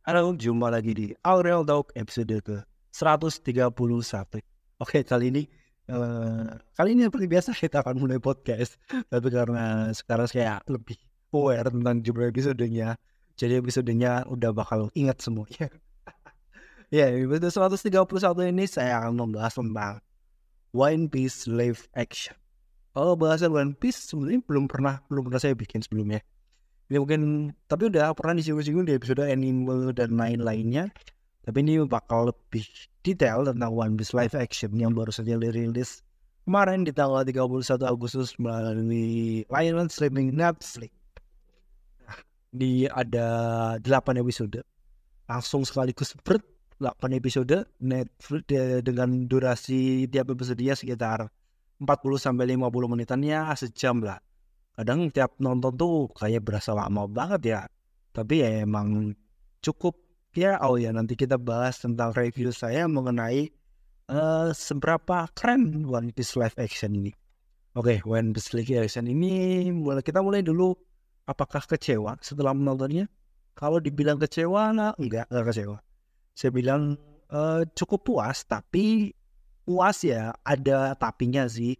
Halo, jumpa lagi di Aurel Talk episode ke 131. Oke, kali ini uh, kali ini seperti biasa kita akan mulai podcast, tapi karena sekarang saya lebih aware tentang jumlah episodenya, jadi episodenya udah bakal ingat semuanya. ya, episode 131 ini saya akan membahas tentang One Piece live action. Oh, bahasan One Piece sebenarnya belum pernah belum pernah saya bikin sebelumnya ini mungkin tapi udah pernah disinggung-singgung di episode anime dan lain-lainnya. Tapi ini bakal lebih detail tentang One Piece live action yang baru saja dirilis kemarin di tanggal 31 Agustus melalui layanan streaming Netflix. Di ada 8 episode. Langsung sekaligus ber 8 episode Netflix dengan durasi tiap episodenya sekitar 40 sampai 50 menitannya sejam lah kadang tiap nonton tuh kayak berasa lama banget ya. Tapi ya emang cukup ya. Oh ya nanti kita bahas tentang review saya mengenai uh, seberapa keren One Piece live action ini. Oke okay, One Piece live action ini mulai kita mulai dulu. Apakah kecewa setelah menontonnya? Kalau dibilang kecewa nah, enggak enggak kecewa. Saya bilang uh, cukup puas tapi puas ya ada tapinya sih.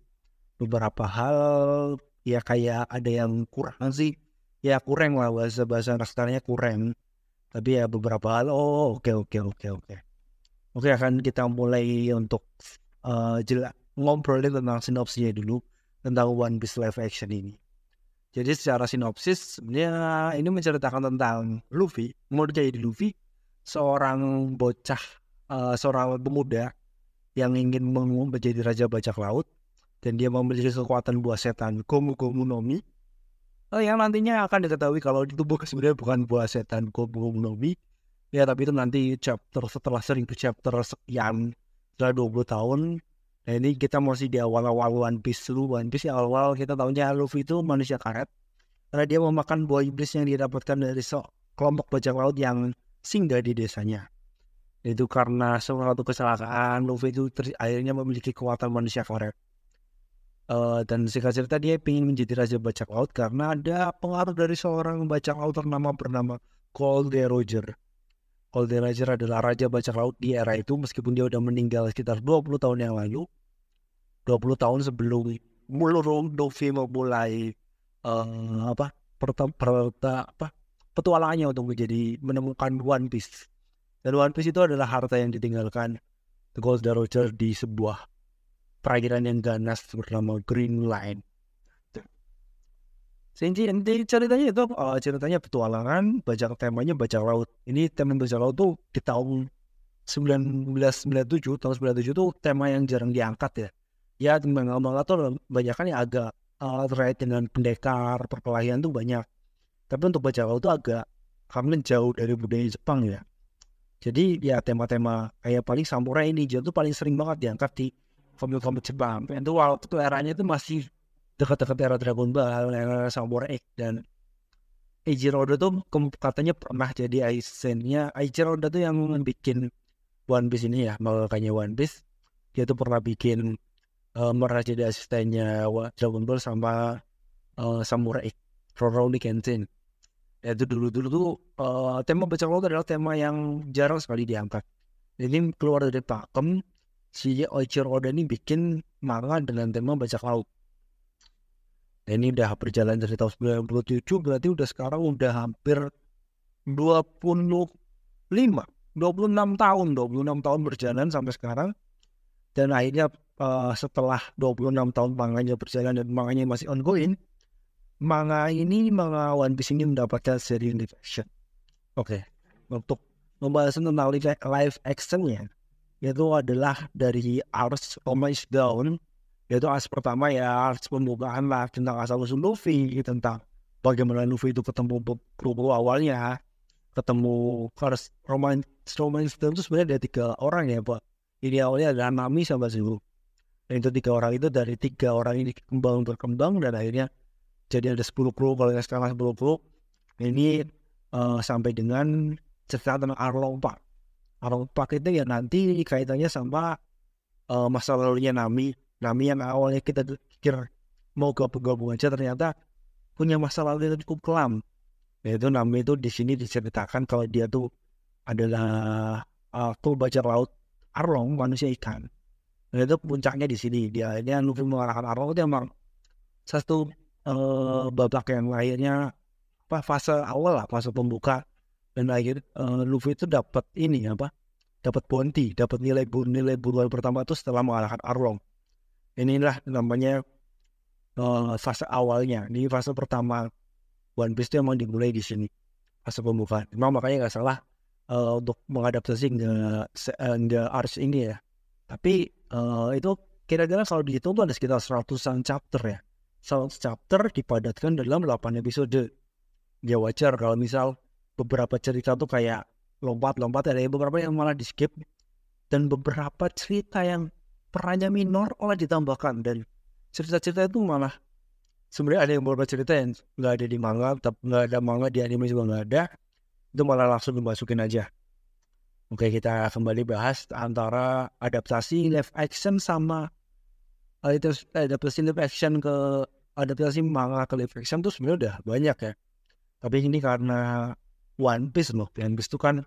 Beberapa hal ya kayak ada yang kurang sih. Ya kurang lah bahasa bahasa kasarnya kurang. Tapi ya beberapa hal oh oke okay, oke okay, oke okay, oke. Oke akan kita mulai untuk uh, jela ngobrolin tentang sinopsisnya dulu tentang One Piece live action ini. Jadi secara sinopsis sebenarnya ini menceritakan tentang Luffy mau jadi Luffy seorang bocah uh, seorang pemuda yang ingin menjadi raja bajak laut dan dia memiliki kekuatan buah setan Gomu Gomu Nomi oh, yang nantinya akan diketahui kalau itu bukan sebenarnya bukan buah setan Gomu Gomu Nomi ya tapi itu nanti chapter setelah seribu chapter sekian setelah 20 tahun. Nah ini kita masih di awal-awal One Piece dulu. One Piece ya awal kita tahunya Luffy itu manusia karet. Karena dia memakan buah iblis yang didapatkan dari kelompok bajak laut yang singgah di desanya. Itu karena suatu kecelakaan Luffy itu akhirnya memiliki kekuatan manusia karet Uh, dan singkat cerita dia ingin menjadi raja bajak laut karena ada pengaruh dari seorang bajak laut ternama bernama Colde Roger. Colde Roger adalah raja bajak laut di era itu meskipun dia udah meninggal sekitar 20 tahun yang lalu. 20 tahun sebelum Mulurung Luffy memulai uh, apa perta, perta, apa petualangannya untuk menjadi menemukan One Piece. Dan One Piece itu adalah harta yang ditinggalkan The Golden Roger di sebuah perairan yang ganas bernama Green Line. Inti, inti ceritanya itu uh, ceritanya petualangan, bajak temanya bajak laut. Ini tema bajak laut tuh di tahun 1997, tahun 97 tuh tema yang jarang diangkat ya. Ya manga-manga tuh banyak kan yang agak uh, terkait dengan pendekar, perkelahian tuh banyak. Tapi untuk bajak laut tuh agak karena jauh dari budaya Jepang ya. Jadi ya tema-tema kayak paling samurai ini tuh paling sering banget diangkat di komik-komik Jepang. Itu waktu itu eranya itu masih dekat-dekat era Dragon Ball, era Samurai X dan Eiichiro Oda tuh katanya pernah jadi Aizennya. Eiichiro Oda tuh yang bikin One Piece ini ya makanya One Piece. Dia tuh pernah bikin uh, jadi asistennya Dragon Ball sama uh, Samurai Rurouni Kenshin. Ya itu dulu-dulu tuh uh, tema baca laut adalah tema yang jarang sekali diangkat. Ini keluar dari pakem si Oichiro Oda ini bikin manga dengan tema bajak laut. Dan ini udah berjalan dari tahun 97 berarti udah sekarang udah hampir 25 26 tahun 26 tahun berjalan sampai sekarang dan akhirnya uh, setelah 26 tahun manganya berjalan dan manganya masih ongoing manga ini manga One Piece ini mendapatkan seri live action oke okay. untuk membahas tentang live actionnya yaitu adalah dari Ars Romance Down yaitu ars pertama ya ars pembukaan lah tentang asal usul Luffy tentang bagaimana Luffy itu ketemu kru awalnya. Ketemu Ars Romance Romance Down itu sebenarnya ada tiga orang ya pak. Ini awalnya ada Nami sama Zuru dan itu tiga orang itu dari tiga orang ini kembang berkembang dan akhirnya jadi ada 10 kru kalau sekarang 10 kru ini uh, sampai dengan cerita tentang Arlong Park Park itu ya nanti kaitannya sama uh, masa lalunya Nami. Nami yang awalnya kita pikir mau gabung-gabung aja ternyata punya masa lalu yang cukup kelam. Yaitu Nami itu di sini diceritakan kalau dia tuh adalah uh, full bajak laut Arlong manusia ikan dan itu puncaknya di sini dia ini Luffy mengalahkan Arlong itu emang satu uh, babak yang lahirnya apa fase awal lah fase pembuka dan akhir uh, Luffy itu dapat ini apa dapat bounty dapat nilai nilai buruan pertama itu setelah mengalahkan Arlong. Inilah namanya uh, fase awalnya. Ini fase pertama One Piece itu emang dimulai di sini fase pembukaan. Memang makanya nggak salah uh, untuk mengadaptasi the arts ini ya. Tapi uh, itu kira-kira kalau dihitung tuh ada sekitar seratusan chapter ya. 100 chapter dipadatkan dalam 8 episode. Ya wajar kalau misal beberapa cerita tuh kayak lompat-lompat ada beberapa yang malah di skip dan beberapa cerita yang perannya minor malah ditambahkan. Dan cerita-cerita itu malah sebenarnya ada yang beberapa cerita yang nggak ada di manga tapi nggak ada manga di anime juga nggak ada. Itu malah langsung dimasukin aja. Oke kita kembali bahas antara adaptasi live action sama adaptasi live action ke adaptasi manga ke live action tuh sebenarnya udah banyak ya. Tapi ini karena One Piece loh. One Piece itu kan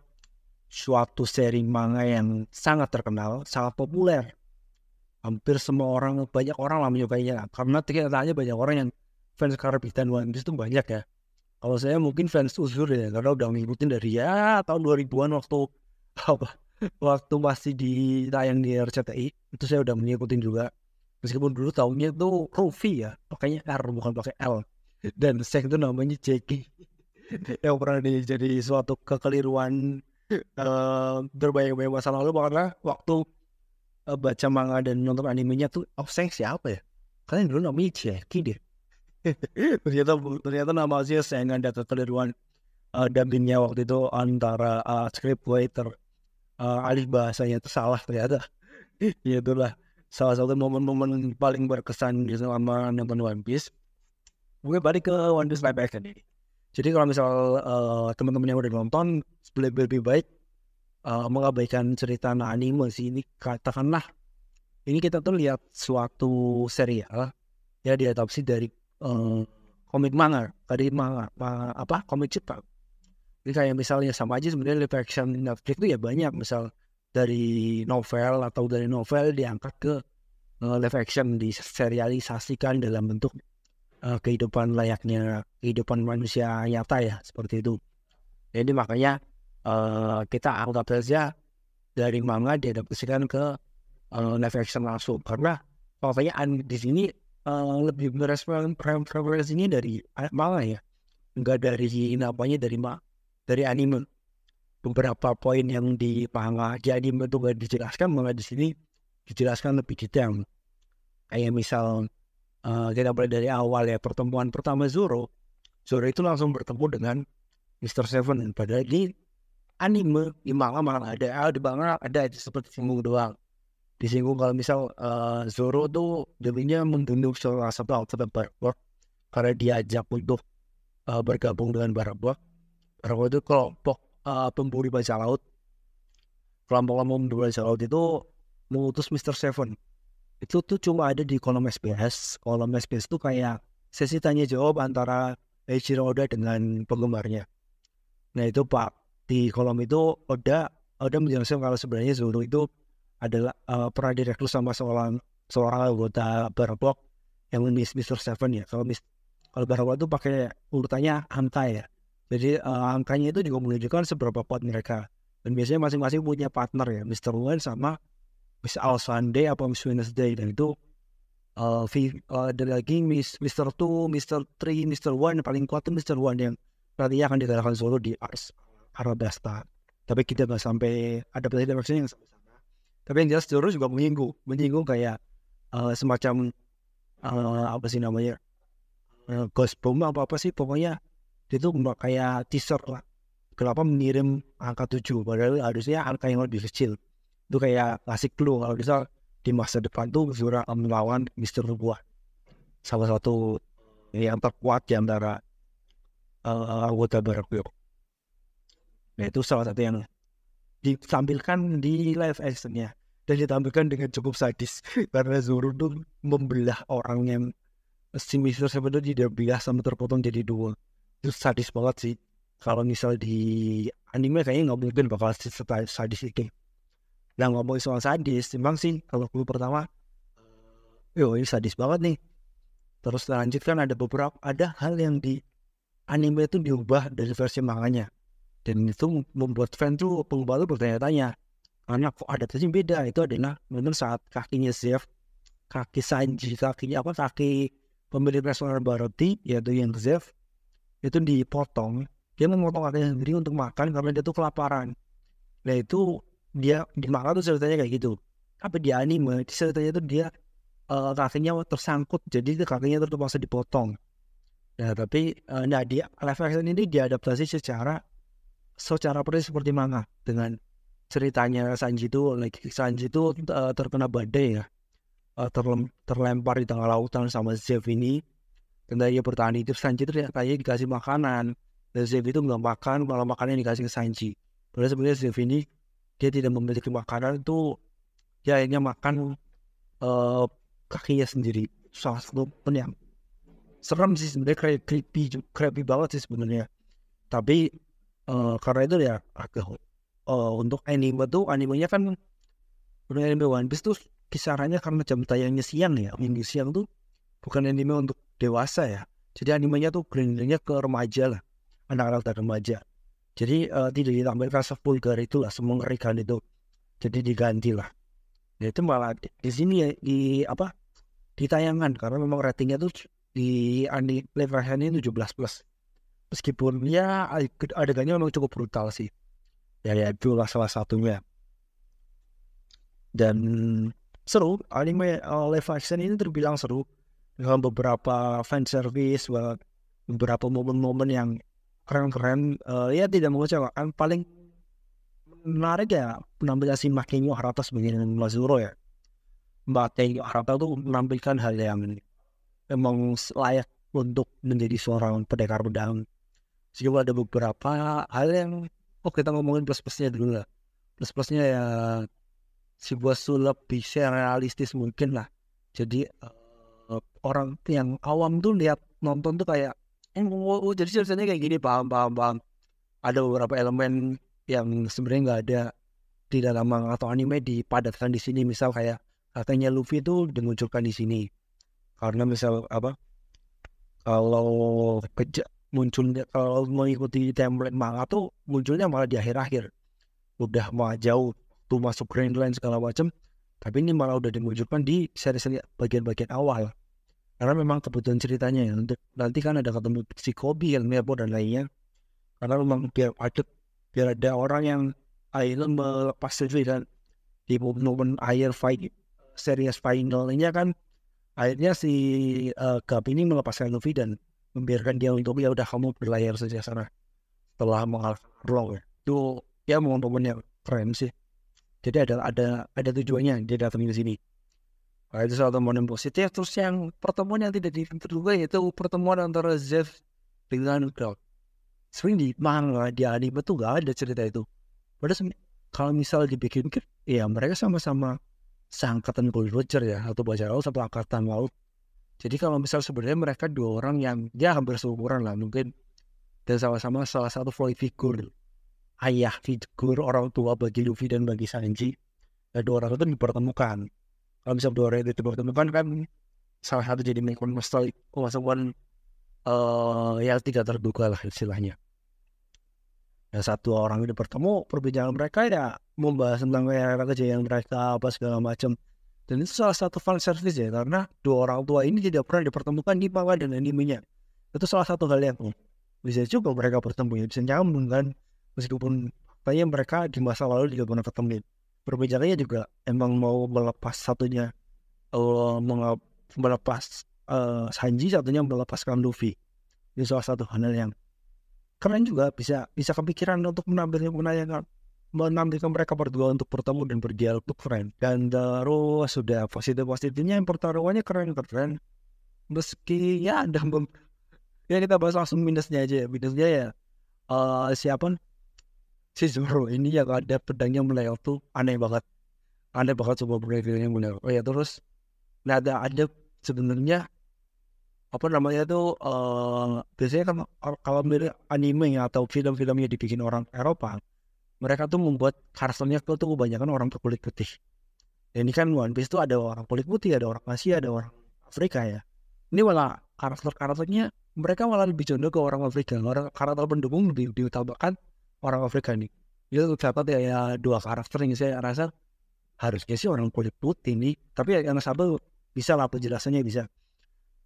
suatu seri manga yang sangat terkenal, sangat populer. Hampir semua orang, banyak orang lah menyukainya. Karena tanya banyak orang yang fans karbitan One Piece itu banyak ya. Kalau saya mungkin fans usur ya, karena udah ngikutin dari ya tahun 2000-an waktu apa waktu masih di tayang di RCTI itu saya udah mengikutin juga meskipun dulu tahunnya itu Rufi ya pakainya R bukan pakai L dan Sek itu namanya Jackie yang pernah jadi suatu kekeliruan uh, berbayang-bayang masa lalu karena waktu uh, baca manga dan nonton animenya tuh Sek siapa ya? Kalian dulu namanya Jackie deh. Ternyata ternyata nama sih saya nggak ada kekeliruan uh, dubbingnya waktu itu antara uh, script writer uh, alih bahasanya itu salah ternyata. Ya itulah salah satu momen-momen paling berkesan di selama nonton One Piece. Gue balik ke One Piece live action ini. Jadi kalau misal uh, teman-teman yang udah nonton lebih lebih baik uh, mengabaikan cerita anime sih ini katakanlah ini kita tuh lihat suatu serial ya diadopsi dari uh, komik manga dari manga, manga apa komik Jepang. Jadi kayak misalnya sama aja sebenarnya live action Netflix itu ya banyak misal dari novel atau dari novel diangkat ke uh, live action diserialisasikan dalam bentuk uh, kehidupan layaknya kehidupan manusia nyata ya seperti itu. Jadi makanya uh, kita anggap saja dari manga diadaptasikan ke uh, live action langsung karena pokoknya di sini uh, lebih merespon ini dari manga ya, enggak dari namanya dari ma dari anime. Beberapa poin yang di manga di anime itu nggak dijelaskan, malah di sini dijelaskan lebih detail. Kayak misal uh, kita mulai dari awal ya pertemuan pertama Zoro Zoro itu langsung bertemu dengan Mr. Seven padahal di anime di manga malah ada ah, di manga ada seperti singgung doang disinggung kalau misal uh, Zoro tuh dirinya membunuh salah satu outfit Barabok karena diajak untuk uh, bergabung dengan Barabok Barabok itu kelompok uh, pemburu bajak laut kelompok-kelompok pemburu bajak laut itu mengutus Mr. Seven itu tuh cuma ada di kolom SBS kolom SBS itu kayak sesi tanya jawab antara Eiichiro Oda dengan penggemarnya nah itu pak di kolom itu Oda Oda menjelaskan kalau sebenarnya Zoro itu adalah uh, pernah direkrut sama seorang seorang anggota Barabok yang Miss Mr. Seven ya kalau mis kalau Barabok itu pakai urutannya angka ya jadi uh, angkanya itu juga menunjukkan seberapa kuat mereka dan biasanya masing-masing punya partner ya Mr. One sama Miss Al Sunday apa Miss Wednesday dan itu uh, uh, ada lagi Miss Mister Two, Mister Three, Mister One paling kuat itu Mister One yang nantinya akan dikalahkan solo di Ars Arabasta. Tapi kita nggak sampai ada pilihan yang sama-sama. Tapi yang jelas Zoro juga menyinggung, menyinggung kayak uh, semacam uh, apa sih namanya uh, ghost bomb apa apa sih pokoknya itu kayak teaser lah. Kenapa mengirim angka tujuh padahal harusnya angka yang lebih kecil itu kayak ngasih clue kalau misal di masa depan tuh Zura melawan Mister Buah salah satu yang terkuat di antara uh, anggota Barakyo. Nah itu salah satu yang ditampilkan di live actionnya. Dan ditampilkan dengan cukup sadis. Karena Zoro tuh membelah orang yang si Mister sebenarnya tidak belah sama terpotong jadi dua. Itu sadis banget sih. Kalau misal di anime kayaknya nggak mungkin bakal sadis itu nah ngomongin soal sadis memang sih kalau dulu pertama yo ini sadis banget nih. Terus lanjut kan ada beberapa ada hal yang di anime itu diubah dari versi manganya. Dan itu membuat fan tuh tuh bertanya-tanya karena kok adaptasi beda? Itu adalah memang saat kakinya Zev kaki Sanji kakinya apa kaki pemilik restoran Baroti yaitu yang Zev itu dipotong. Dia memotong kakinya sendiri untuk makan karena dia tuh kelaparan. Nah itu dia dimakan tuh ceritanya kayak gitu. Tapi di anime di ceritanya itu dia uh, kakinya tersangkut jadi kakinya terpaksa dipotong. Nah tapi uh, nah di live action ini diadaptasi secara secara persis seperti manga dengan ceritanya Sanji itu like Sanji itu uh, terkena badai ya. Uh, terlem, terlempar di tengah lautan sama Zev ini. Dan dia bertahan hidup Sanji itu katanya dikasih makanan. Dan Zev itu nggak makan malah makannya dikasih ke Sanji. Padahal sebenarnya Zev ini dia tidak memiliki makanan itu dia akhirnya makan uh, kakinya sendiri. Salah satu pun yang serem sih sebenarnya creepy creepy banget sih sebenarnya. Tapi uh, karena itu ya agak uh, untuk anime tuh animenya kan untuk anime One Piece tuh kisarannya karena jam tayangnya siang ya. Minggu siang tuh bukan anime untuk dewasa ya. Jadi animenya tuh grindingnya ke remaja lah anak-anak remaja jadi uh, tidak ditampilkan sevulgar itu lah semengerikan itu. Jadi diganti lah ya itu malah di, sini ya di apa di tayangan. Karena memang ratingnya tuh di anime live ini 17 plus. Meskipun ya adegannya memang cukup brutal sih. Ya ya itulah salah satunya. Dan seru anime uh, live action ini terbilang seru. Dengan beberapa fan service beberapa momen-momen yang keren-keren uh, ya tidak mengecewakan paling menarik ya penampilan si Makinyo Harata sebagai Lazuro ya Mbak Tenyo Harata tuh menampilkan hal yang memang layak untuk menjadi seorang pendekar pedang Meskipun ada beberapa hal yang oh kita ngomongin plus plusnya dulu lah. Plus plusnya ya sebuah sulap bisa realistis mungkin lah. Jadi uh, orang yang awam tuh lihat nonton tuh kayak oh, oh, jadi ceritanya kayak gini paham paham paham. Ada beberapa elemen yang sebenarnya nggak ada di dalam manga atau anime dipadatkan di sini. Misal kayak katanya Luffy itu dimunculkan di sini. Karena misal apa kalau keja munculnya kalau mengikuti template manga tuh munculnya malah di akhir-akhir. Udah mau jauh tuh masuk Grand Line segala macam tapi ini malah udah dimunculkan di seri-seri bagian-bagian awal karena memang kebutuhan ceritanya ya nanti kan ada ketemu si Kobe yang Nebo dan lainnya. Karena memang biar ada biar ada orang yang akhirnya melepas diri dan di momen air fight series final ini kan akhirnya si uh, Gap ini melepaskan Luffy dan membiarkan dia untuk ya udah kamu berlayar saja sana setelah mengalahkan Arlong ya itu ya momen-momen yang keren sih. Jadi ada ada ada tujuannya dia datang ke sini nah, itu satu momen positif. Terus yang pertemuan yang tidak diduga yaitu pertemuan antara Zev dengan Cloud sering di manga di anime tuh gak ada cerita itu. Padahal kalau misal dibikin ya mereka sama-sama seangkatan Gold Roger ya atau baca laut satu angkatan laut. Jadi kalau misal sebenarnya mereka dua orang yang ya hampir seumuran lah mungkin. Dan sama-sama salah satu voice figure ayah figur orang tua bagi Luffy dan bagi Sanji. Dan dua orang itu dipertemukan. Kalau misal dua itu dipertemukan kan salah satu jadi master kemasukan uh, yang tidak terduga lah istilahnya. Ya satu orang itu bertemu perbincangan mereka ya membahas tentang kejayaan mereka apa segala macam dan itu salah satu fan service ya karena dua orang tua ini tidak pernah dipertemukan di manga dan animenya. Itu salah satu hal yang bisa juga mereka bertemu ya bisa nyambung kan meskipun kayaknya mereka di masa lalu juga pernah ketemu. Perbincangannya juga emang mau melepas satunya uh, melepas uh, Sanji satunya melepaskan Luffy. Itu salah satu hal yang keren juga bisa bisa kepikiran untuk menampilkan menanyakan menampilkan mereka berdua untuk bertemu dan berdialog itu keren. Dan terus sudah positif positifnya yang pertarungannya keren keren meski ya ada ya kita bahas langsung minusnya aja ya. Minusnya ya uh, siapa si Zoro ini yang ada pedangnya meleot tuh aneh banget. Aneh banget semua pedangnya meleot oh ya terus nah ada ada sebenarnya apa namanya tuh uh, biasanya kan kalau mirip anime atau film-filmnya dibikin orang Eropa mereka tuh membuat karakternya tuh, kebanyakan orang berkulit putih. Ini kan One Piece tuh ada orang kulit putih ada orang Asia ada orang Afrika ya. Ini malah karakter-karakternya mereka malah lebih condong ke orang Afrika. Orang karakter pendukung lebih diutamakan orang Afrika nih itu terdapat ya, ya dua karakter yang saya rasa harusnya sih orang kulit putih nih. Tapi yang satu bisa lah penjelasannya bisa.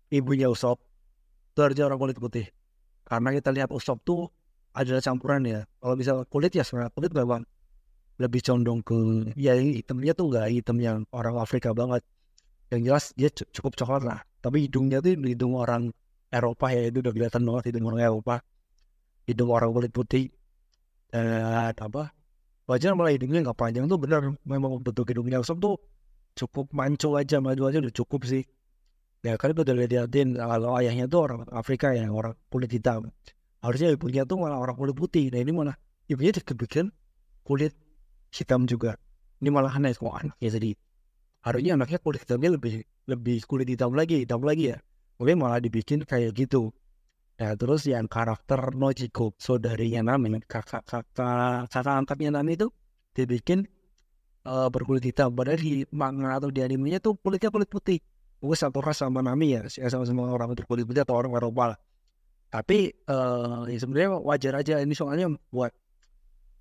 Ibunya Usop itu harusnya orang kulit putih. Karena kita lihat Usop tuh adalah campuran ya. Kalau bisa kulit ya sebenarnya kulit memang lebih condong ke ya hitamnya tuh enggak hitam yang orang Afrika banget. Yang jelas dia cukup coklat lah. Tapi hidungnya tuh hidung orang Eropa ya itu udah kelihatan banget hidung orang Eropa. Hidung orang kulit putih dan apa wajar malah hidungnya nggak panjang tuh benar. Memang bentuk hidungnya Usop tuh cukup manco aja maju aja udah cukup sih. Ya kan itu udah liatin kalau ayahnya tuh orang Afrika ya orang kulit hitam. Harusnya ibunya tuh malah orang kulit putih. Nah ini malah ibunya kebikin kulit hitam juga. Ini malah aneh kok anaknya jadi harusnya anaknya kulit hitamnya lebih lebih kulit hitam lagi hitam lagi ya. Mungkin malah dibikin kayak gitu Nah terus yang karakter Nojiko saudarinya Nami kakak kakak kakak angkatnya Nami itu dibikin uh, berkulit hitam. Padahal di manga atau di animenya tuh kulitnya kulit putih. Mungkin satu ras sama Nami ya sama-sama orang berkulit putih atau orang Eropa lah. Tapi uh, ya sebenarnya wajar aja. Ini soalnya buat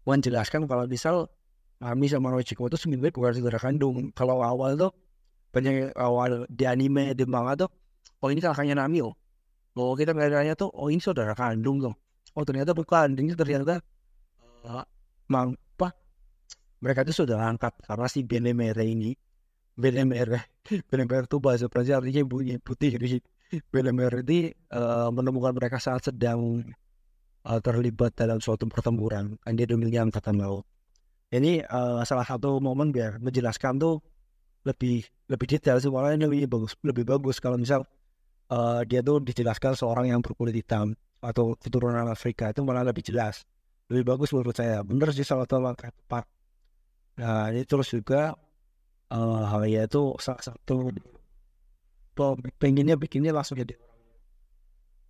menjelaskan kalau misal Nami sama Nojiko itu sebenarnya bukan saudara kandung. Kalau awal tuh banyak awal di anime di manga tuh oh ini kakaknya Nami oh oh kita ngeliatnya tuh oh ini saudara kandung tuh. Oh ternyata bukan. Ini ternyata uh, mang mereka itu sudah angkat karena si Benemere ini. Benemere Benemere itu bahasa Prancis artinya bunyi putih. Benemere ini uh, menemukan mereka saat sedang uh, terlibat dalam suatu pertempuran. Dia demikian angkatan laut ini uh, salah satu momen biar menjelaskan tuh lebih lebih detail semuanya lebih bagus lebih bagus. Kalau misal uh, dia tuh dijelaskan seorang yang berkulit hitam atau keturunan Afrika itu malah lebih jelas lebih bagus menurut saya. Bener sih salah satu langkah tepat. Nah, ini terus juga uh, hal ya itu salah satu pengennya bikinnya langsung jadi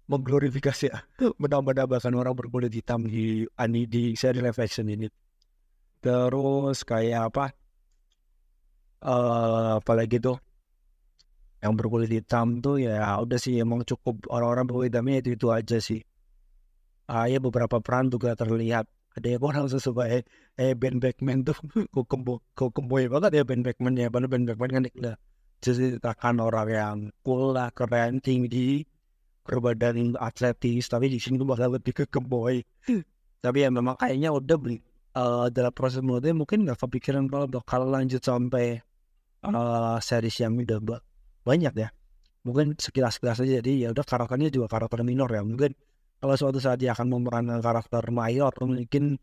mengglorifikasi ya menambah-nambahkan orang berkulit hitam di ani di seri live action ini. Terus kayak apa uh, apalagi tuh yang berkulit hitam tuh ya udah sih emang cukup orang-orang berkulit hitamnya itu itu aja sih. Uh, ya beberapa peran juga terlihat. Ada yang orang sesuai eh Ben Beckman tuh kok kembo kok kemboy banget ya Ben Beckman ya padahal Ben Beckman kan jadi takkan orang yang cool lah keren tinggi berbadan atletis tapi di sini tuh bakal lebih ke kemboy. Tapi ya memang kayaknya udah beli uh, dalam proses mulutnya mungkin nggak kepikiran kalau bakal lanjut sampai uh, series yang udah banyak ya. Mungkin sekilas-sekilas aja. Jadi ya udah karakternya juga karakter minor ya. Mungkin kalau suatu saat dia akan memerankan karakter mayor mungkin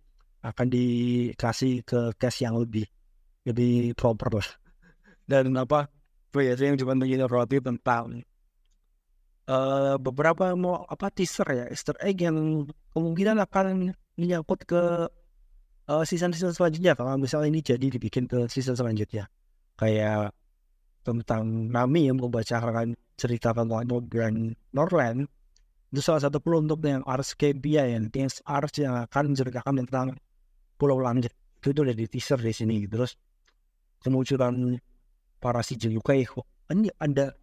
akan dikasih ke cast yang lebih lebih proper lah. Dan apa biasanya yang cuma menjadi roti tentang uh, beberapa mau apa teaser ya Easter egg yang kemungkinan akan menyangkut ke uh, season-season selanjutnya. Kalau misalnya ini jadi dibikin ke season selanjutnya. Kayak tentang Nami yang membacakan cerita tentang Northern Norland itu salah satu untuk yang Ars Kebia yang Ars yang akan menceritakan tentang Pulau Langit. Itu, itu udah di teaser di sini. Terus kemunculan para si Yukai ini ada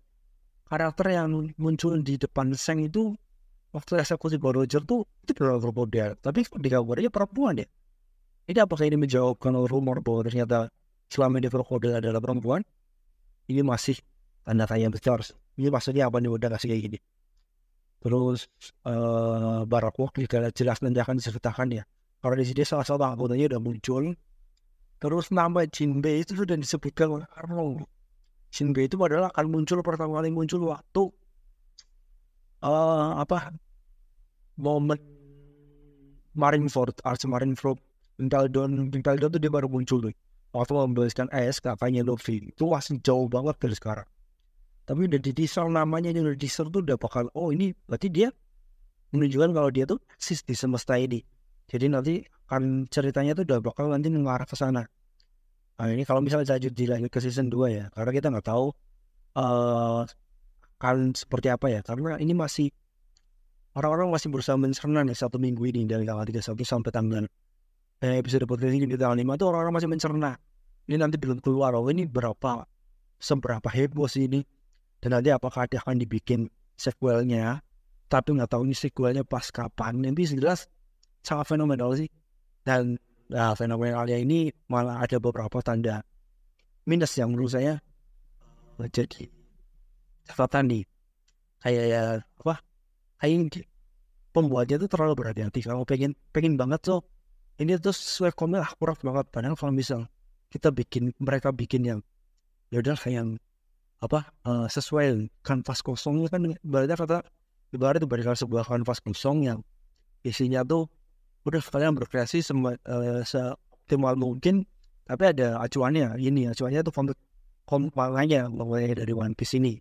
karakter yang muncul di depan Seng itu waktu eksekusi Roger tuh itu benar model tapi di gambarnya perempuan ya. Ini apakah ini menjawabkan rumor bahwa ternyata selama ini krokodil adalah perempuan ini masih tanda tanya besar. Ini maksudnya apa nih udah kasih kayak gini? Terus uh, Barakok juga jelas nanti akan diceritakan ya. Kalau di sini salah satu anggotanya udah muncul. Terus nama Jinbei itu sudah disebutkan oleh Arnold. Jinbei itu padahal akan muncul pertama kali muncul waktu uh, apa momen Marineford Arch Marineford. Don Impel Don itu dia baru muncul tuh waktu membebaskan es kakaknya Luffy itu masih jauh banget dari sekarang. Tapi udah di teaser namanya ini udah di teaser tuh udah bakal oh ini berarti dia menunjukkan kalau dia tuh eksis di semesta ini. Jadi nanti kan ceritanya tuh udah bakal nanti mengarah ke sana. Nah ini kalau misalnya lanjut dilanjut ke season 2 ya karena kita nggak tahu uh, akan seperti apa ya. Karena ini masih orang-orang masih berusaha mencerna nih satu minggu ini dari tanggal 31 sampai tanggal eh, episode podcast ini di tanggal 5 itu orang-orang masih mencerna. Ini nanti belum keluar oh ini berapa seberapa heboh sih ini? Dan nanti apakah dia akan dibikin sequelnya? Tapi nggak tahu ini sequelnya pas kapan. Nanti jelas sangat fenomenal sih. Dan nah, fenomenalnya ini malah ada beberapa tanda minus yang menurut saya. Jadi catatan nih. Kayak ya apa? Kayak pembuatnya tuh terlalu berhati-hati. Kalau pengen pengen banget tuh ini tuh sesuai komel akurat banget. Padahal kalau misal kita bikin mereka bikin yang ya udah kayak yang apa uh, sesuai kanvas kosong kan ibaratnya kata ibarat itu berikan sebuah kanvas kosong yang isinya tuh udah kalian berkreasi semua uh, seoptimal mungkin tapi ada acuannya. Ini acuannya tuh komik komiknya mulai dari One Piece ini.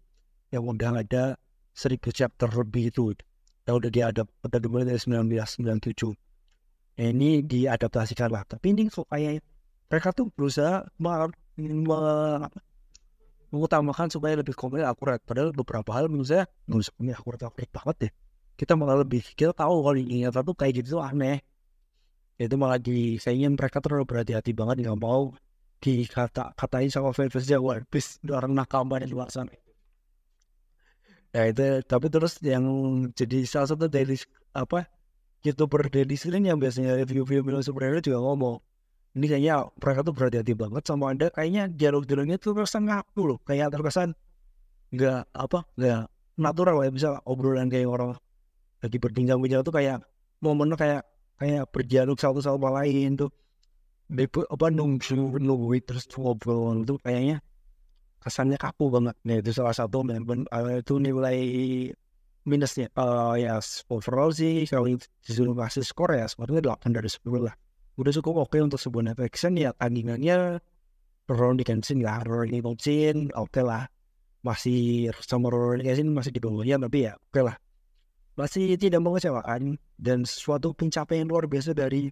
Yang udah ada seribu chapter lebih itu. Yang udah diadap udah dimulai dari 1997 ya, ini diadaptasikan lah. Tapi ini kayak mereka tuh berusaha mengutamakan supaya lebih komik akurat. Padahal beberapa hal menurut saya usah komik akurat akurat banget deh. Kita malah lebih kita tahu kalau ini tuh kayak gitu aneh. Itu malah di kayaknya mereka terlalu berhati-hati banget nggak mau dikata katain sama fans One Piece orang nakama di luar sana. Ya itu tapi terus yang jadi salah satu dari apa youtuber Daily Sling yang biasanya review film film superhero juga ngomong ini kayaknya mereka tuh berhati-hati banget sama anda. Kayaknya dialog-dialognya tuh terkesan ngaku loh. Kayak terkesan nggak apa nggak natural ya. Bisa obrolan kayak orang lagi bertinggal bincang tuh kayak momennya kayak kayak berdialog satu sama lain tuh. Apa nunggu nunggu terus ngobrol itu kayaknya kesannya kaku banget. Nah itu salah satu memang uh, itu nilai minusnya. Uh, ya overall sih kalau disuruh kasih skor ya skornya 8 dari 10 lah. Udah cukup oke okay untuk sebuah action ya tandingannya Roron Dickinson lah, Roron Dickinson oke okay lah. Masih sama Roron Dickinson masih di bawahnya tapi ya oke okay lah. Masih tidak mengecewakan dan suatu pencapaian luar biasa dari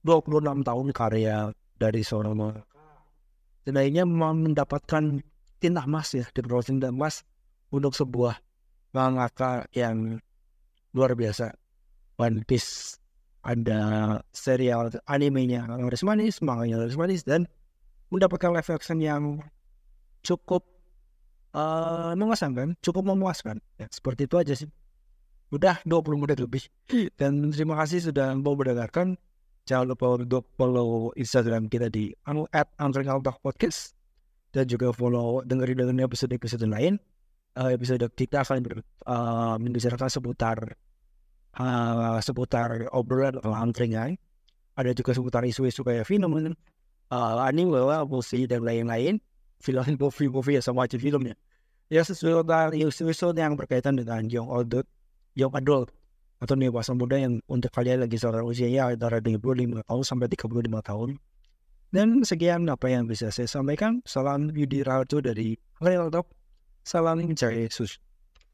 26 tahun karya dari seorang dan akhirnya mendapatkan tinta emas ya di tinta emas untuk sebuah mangaka yang luar biasa One Piece ada serial animenya Laris Manis, manganya Laris Manis dan mendapatkan live action yang cukup uh, mengesankan, cukup memuaskan. Ya, seperti itu aja sih. Udah 20 menit lebih. Dan terima kasih sudah mau mendengarkan. Jangan lupa untuk follow Instagram kita di at Podcast dan juga follow dengerin dengerin episode episode lain uh, episode kita akan ber, uh, membicarakan seputar uh, seputar obrolan angkringan ada juga seputar isu-isu kayak film uh, anime musik dan lain-lain film movie movie ya sama aja filmnya ya sesuatu isu-isu yang berkaitan dengan young adult young adult atau dewasa muda yang untuk kalian lagi seorang usianya antara 25 tahun sampai 35 tahun dan sekian apa yang bisa saya sampaikan. Salam Yudi Raharjo dari Real Talk. Salam Jaya Yesus.